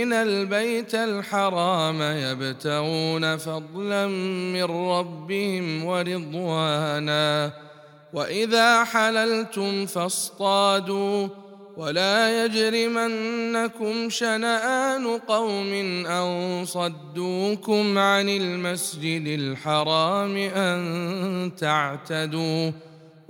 آمين البيت الحرام يبتغون فضلا من ربهم ورضوانا وإذا حللتم فاصطادوا ولا يجرمنكم شنآن قوم أن صدوكم عن المسجد الحرام أن تعتدوا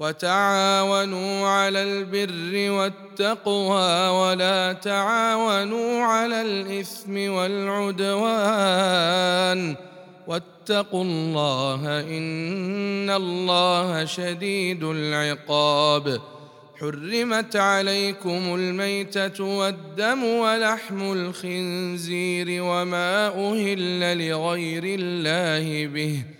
وتعاونوا على البر والتقوى ولا تعاونوا على الإثم والعدوان واتقوا الله إن الله شديد العقاب حرمت عليكم الميتة والدم ولحم الخنزير وما أهل لغير الله به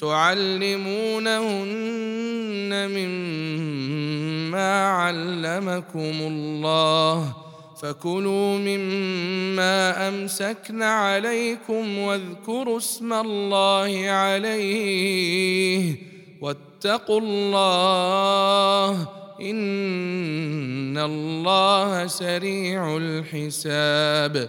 تعلمونهن مما علمكم الله فكلوا مما أمسكن عليكم واذكروا اسم الله عليه واتقوا الله إن الله سريع الحساب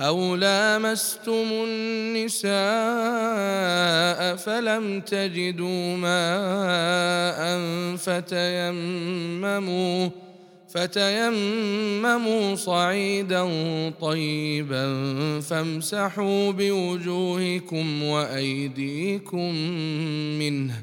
أو لامستم النساء فلم تجدوا ماء فتيمموا فتيمموا صعيدا طيبا فامسحوا بوجوهكم وايديكم منه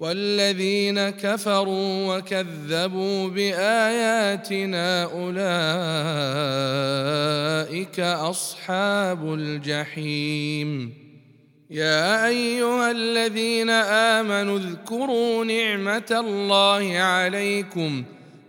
والذين كفروا وكذبوا بآياتنا أولئك أصحاب الجحيم. يا أيها الذين آمنوا اذكروا نعمة الله عليكم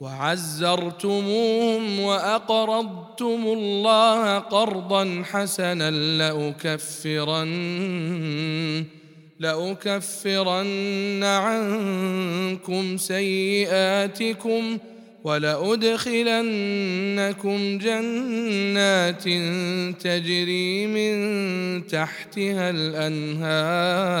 وعزرتموهم وأقرضتم الله قرضا حسنا لاكفرن لأكفرن عنكم سيئاتكم ولأدخلنكم جنات تجري من تحتها الأنهار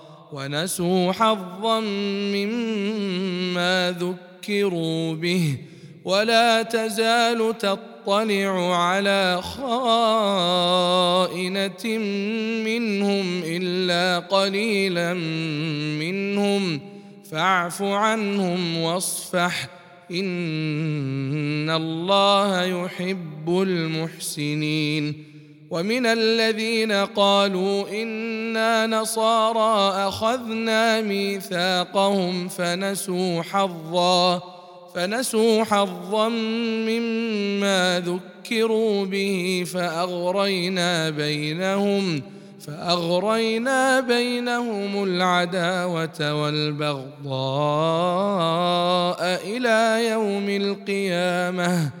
ونسوا حظا مما ذكروا به ولا تزال تطلع على خائنة منهم إلا قليلا منهم. فاعف عنهم واصفح. إن الله يحب المحسنين. ومن الذين قالوا إنا نصارى أخذنا ميثاقهم فنسوا حظا فنسوا حظا مما ذكروا به فأغرينا بينهم فأغرينا بينهم العداوة والبغضاء إلى يوم القيامة.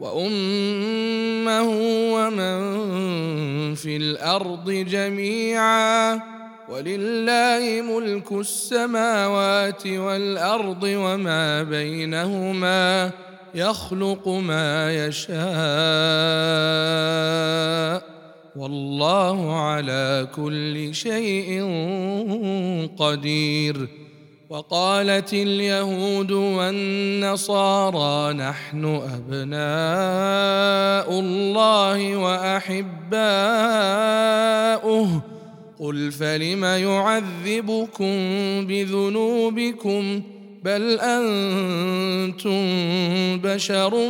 وأمه ومن في الأرض جميعا ولله ملك السماوات والأرض وما بينهما يخلق ما يشاء والله على كل شيء قدير. وقالت اليهود والنصارى نحن أبناء الله وأحباؤه. قل فلم يعذبكم بذنوبكم؟ بل أنتم بشر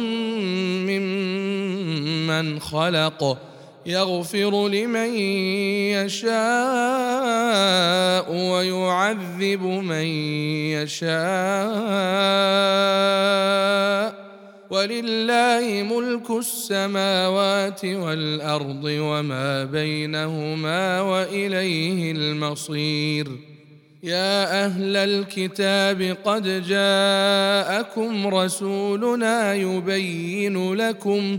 ممن خلق. يغفر لمن يشاء ويعذب من يشاء. ولله ملك السماوات والأرض وما بينهما وإليه المصير. يا أهل الكتاب قد جاءكم رسولنا يبين لكم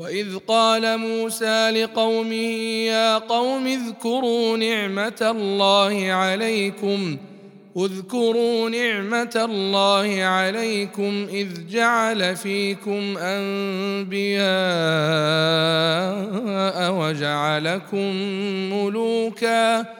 وإذ قال موسى لقومه يا قوم اذكروا نعمة الله عليكم اذكروا نعمة الله عليكم إذ جعل فيكم أنبياء وجعلكم ملوكا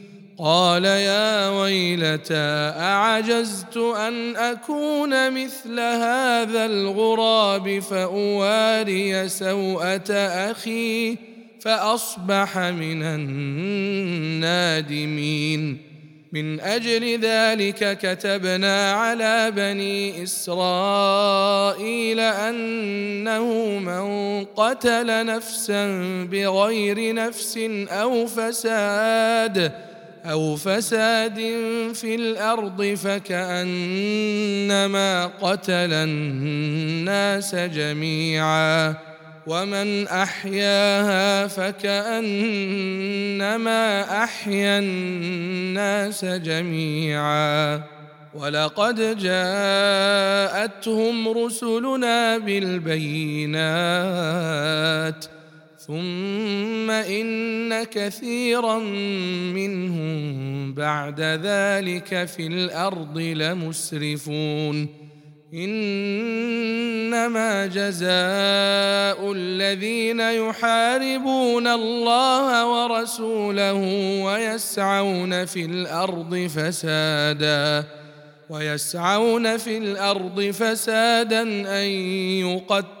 قال يا ويلتى أعجزت أن أكون مثل هذا الغراب فأواري سوءة أخي فأصبح من النادمين. من أجل ذلك كتبنا على بني إسرائيل أنه من قتل نفسا بغير نفس أو فساد أو فساد في الأرض فكأنما قتل الناس جميعا ومن أحياها فكأنما أحيا الناس جميعا ولقد جاءتهم رسلنا بالبينات ثم ان كثيرا منهم بعد ذلك في الأرض لمسرفون انما جزاء الذين يحاربون الله ورسوله ويسعون في الأرض فسادا ويسعون في الأرض فسادا ان يقتلوا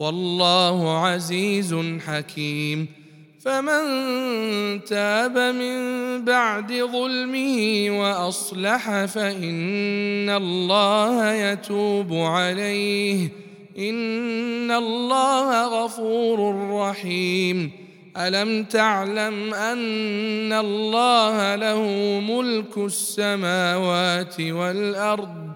والله عزيز حكيم. فمن تاب من بعد ظلمه وأصلح فإن الله يتوب عليه. إن الله غفور رحيم. ألم تعلم أن الله له ملك السماوات والأرض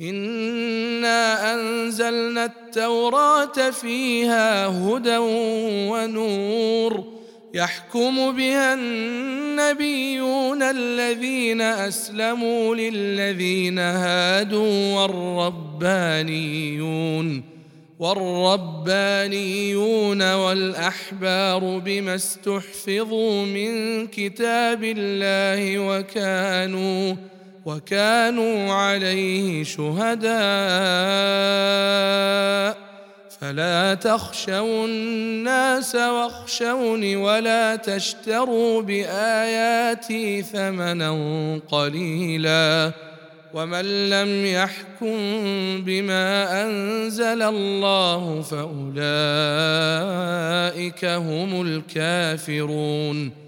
انا انزلنا التوراه فيها هدى ونور يحكم بها النبيون الذين اسلموا للذين هادوا والربانيون والربانيون والاحبار بما استحفظوا من كتاب الله وكانوا وكانوا عليه شهداء. فلا تخشوا الناس واخشوني ولا تشتروا بآياتي ثمنا قليلا. ومن لم يحكم بما أنزل الله فأولئك هم الكافرون.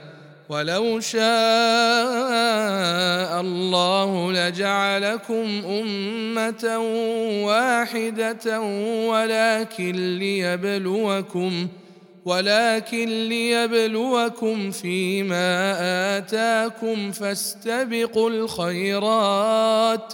ولو شاء الله لجعلكم أمة واحدة ولكن ليبلوكم ولكن ليبلوكم فيما آتاكم فاستبقوا الخيرات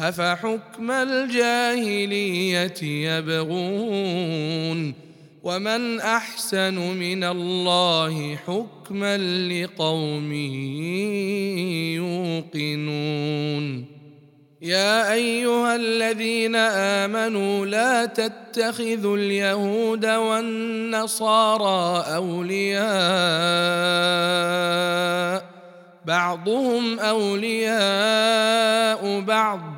أفحكم الجاهلية يبغون ومن أحسن من الله حكما لقوم يوقنون يا أيها الذين آمنوا لا تتخذوا اليهود والنصارى أولياء بعضهم أولياء بعض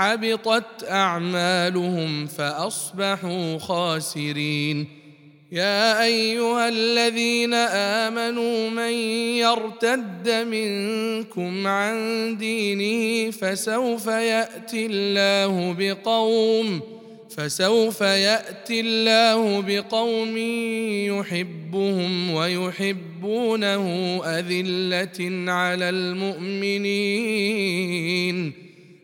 حبطت أعمالهم فأصبحوا خاسرين. يا أيها الذين آمنوا من يرتد منكم عن دينه فسوف يأتي الله بقوم فسوف يأتي الله بقوم يحبهم ويحبونه أذلة على المؤمنين.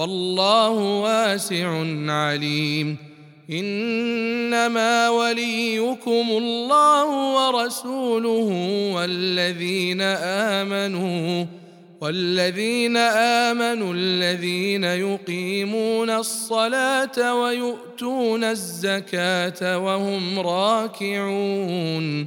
والله واسع عليم. إنما وليكم الله ورسوله والذين آمنوا والذين آمنوا الذين يقيمون الصلاة ويؤتون الزكاة وهم راكعون.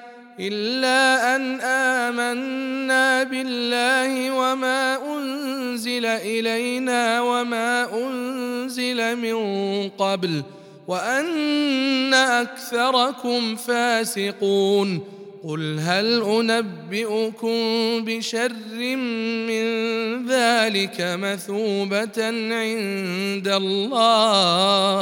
إلا أن آمنا بالله وما أنزل إلينا وما أنزل من قبل وأن أكثركم فاسقون قل هل أنبئكم بشر من ذلك مثوبة عند الله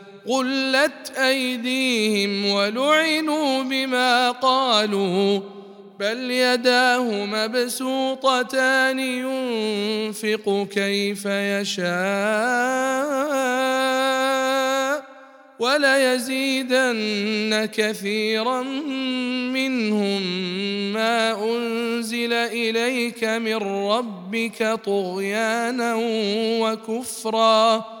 غلت أيديهم ولعنوا بما قالوا بل يداه مبسوطتان ينفق كيف يشاء وليزيدن كثيرا منهم ما أنزل إليك من ربك طغيانا وكفرا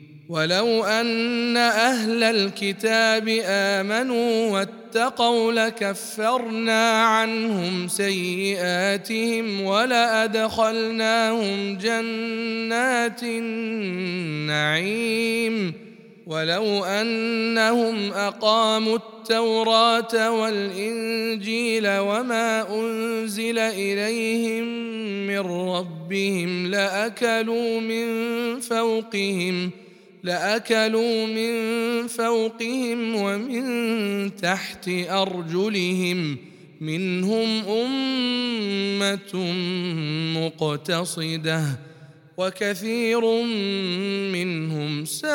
ولو أن أهل الكتاب آمنوا واتقوا لكفرنا عنهم سيئاتهم ولأدخلناهم جنات النعيم. ولو أنهم أقاموا التوراة والإنجيل وما أنزل إليهم من ربهم لأكلوا من فوقهم لأكلوا من فوقهم ومن تحت أرجلهم منهم أمة مقتصدة وكثير منهم ساء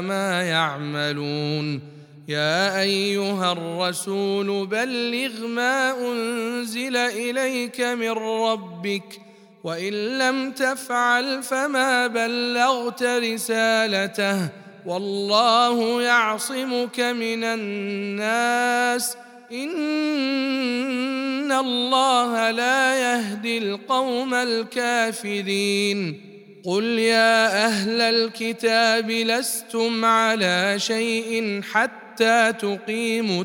ما يعملون. يا أيها الرسول بلغ ما أنزل إليك من ربك وإن لم تفعل فما بلغت رسالته والله يعصمك من الناس. إن الله لا يهدي القوم الكافرين. قل يا أهل الكتاب لستم على شيء حتى تقيموا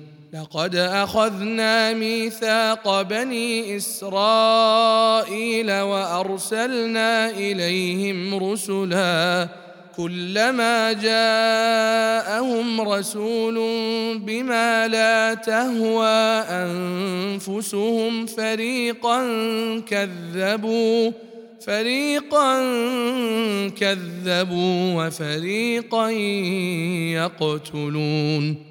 لقد أخذنا ميثاق بني إسرائيل وأرسلنا إليهم رسلا كلما جاءهم رسول بما لا تهوى أنفسهم فريقا كذبوا فريقا كذبوا وفريقا يقتلون.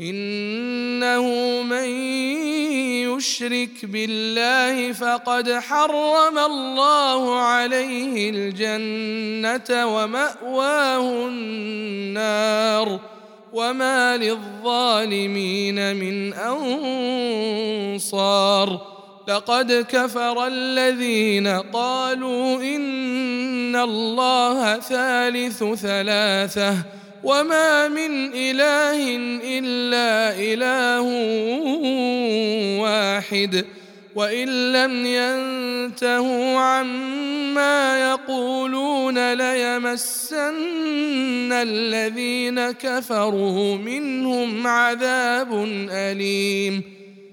إنه من يشرك بالله فقد حرم الله عليه الجنة ومأواه النار وما للظالمين من أنصار لقد كفر الذين قالوا إن الله ثالث ثلاثة وما من اله الا اله واحد وان لم ينتهوا عما يقولون ليمسن الذين كفروا منهم عذاب اليم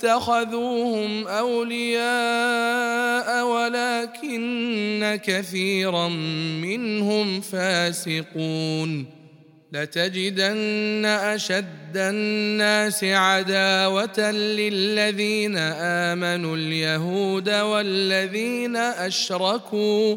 اتخذوهم أولياء ولكن كثيرا منهم فاسقون. لتجدن أشد الناس عداوة للذين آمنوا اليهود والذين أشركوا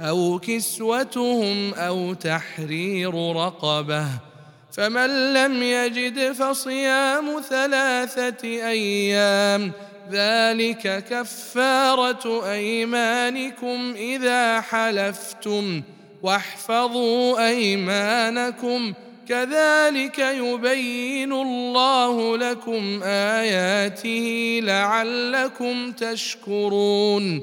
أو كسوتهم أو تحرير رقبة فمن لم يجد فصيام ثلاثة أيام ذلك كفارة أيمانكم إذا حلفتم واحفظوا أيمانكم كذلك يبين الله لكم آياته لعلكم تشكرون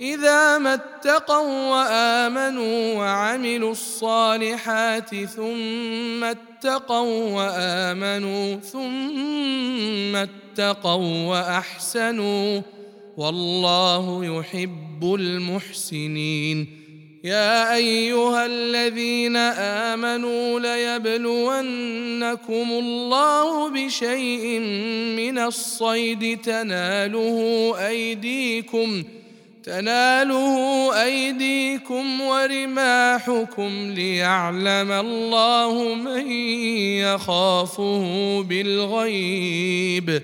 إذا ما اتقوا وآمنوا وعملوا الصالحات ثم اتقوا وآمنوا ثم اتقوا وأحسنوا والله يحب المحسنين. يا أيها الذين آمنوا ليبلونكم الله بشيء من الصيد تناله أيديكم تناله أيديكم ورماحكم ليعلم الله من يخافه بالغيب.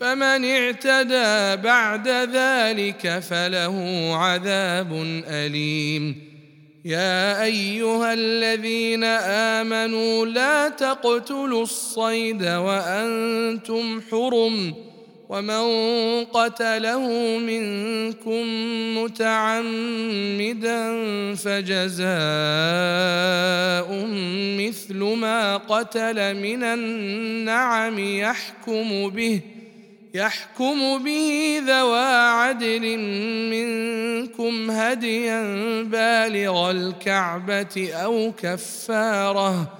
فمن اعتدى بعد ذلك فله عذاب أليم. يا أيها الذين آمنوا لا تقتلوا الصيد وأنتم حرم. ومن قتله منكم متعمدا فجزاء مثل ما قتل من النعم يحكم به يحكم به ذوى عدل منكم هديا بالغ الكعبة أو كفارة.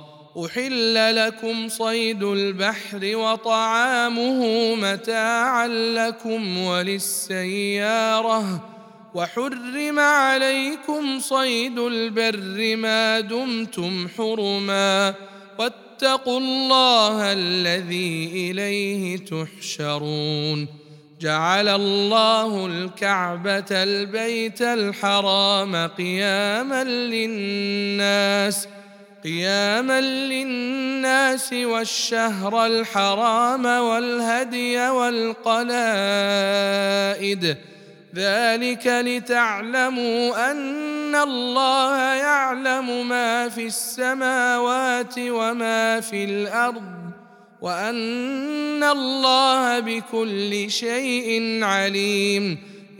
أحل لكم صيد البحر وطعامه متاعا لكم وللسيارة وحرم عليكم صيد البر ما دمتم حرما واتقوا الله الذي إليه تحشرون جعل الله الكعبة البيت الحرام قياما للناس قياما للناس والشهر الحرام والهدي والقلائد. ذلك لتعلموا أن الله يعلم ما في السماوات وما في الأرض وأن الله بكل شيء عليم.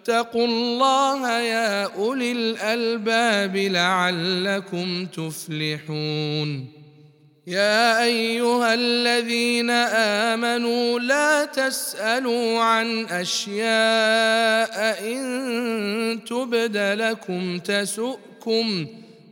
فاتقوا الله يا أولي الألباب لعلكم تفلحون. يا أيها الذين آمنوا لا تسألوا عن أشياء إن تبد لكم تسؤكم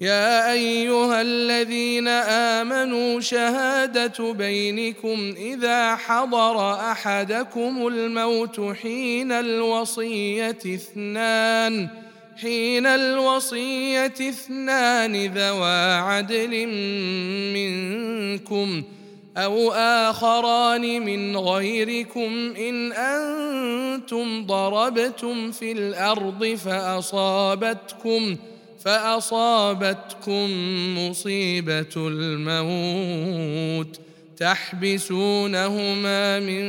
يا أيها الذين آمنوا شهادة بينكم إذا حضر أحدكم الموت حين الوصية اثنان حين الوصية اثنان ذوا عدل منكم أو آخران من غيركم إن أنتم ضربتم في الأرض فأصابتكم فأصابتكم مصيبة الموت تحبسونهما من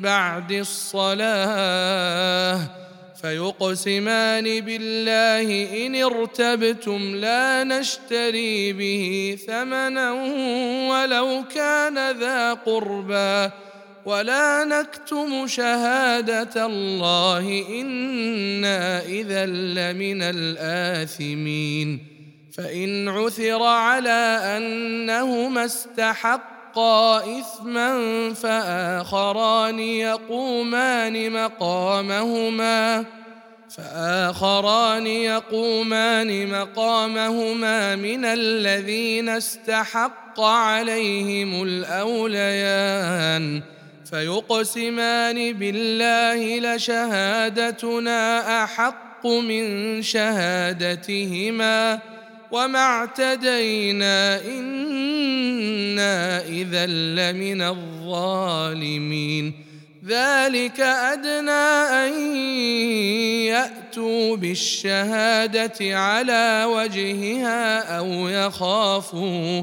بعد الصلاة فيقسمان بالله إن ارتبتم لا نشتري به ثمنا ولو كان ذا قربى ولا نكتم شهاده الله أنا اذا لمن الاثمين فان عثر على انهما استحقا إثما فآخران يقومان مقامهما فآخران يقومان مقامهما من الذين استحق عليهم الأوليان فيقسمان بالله لشهادتنا أحق من شهادتهما وما اعتدينا إنا إذا لمن الظالمين. ذلك أدنى أن يأتوا بالشهادة على وجهها أو يخافوا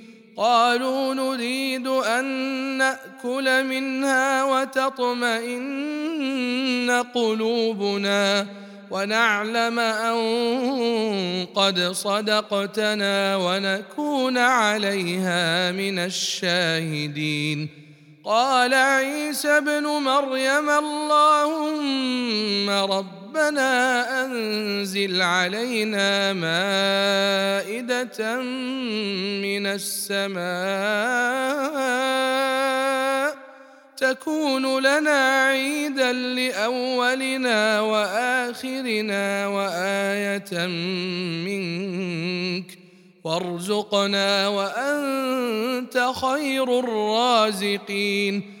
قالوا نريد أن نأكل منها وتطمئن قلوبنا ونعلم أن قد صدقتنا ونكون عليها من الشاهدين. قال عيسى ابن مريم اللهم ربنا أنزل علينا مائدة من السماء تكون لنا عيدا لأولنا وآخرنا وآية منك وارزقنا وأنت خير الرازقين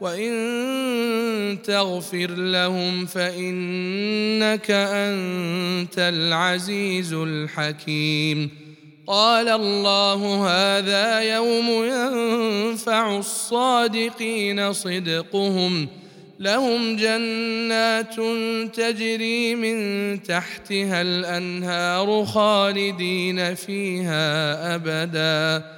وان تغفر لهم فانك انت العزيز الحكيم قال الله هذا يوم ينفع الصادقين صدقهم لهم جنات تجري من تحتها الانهار خالدين فيها ابدا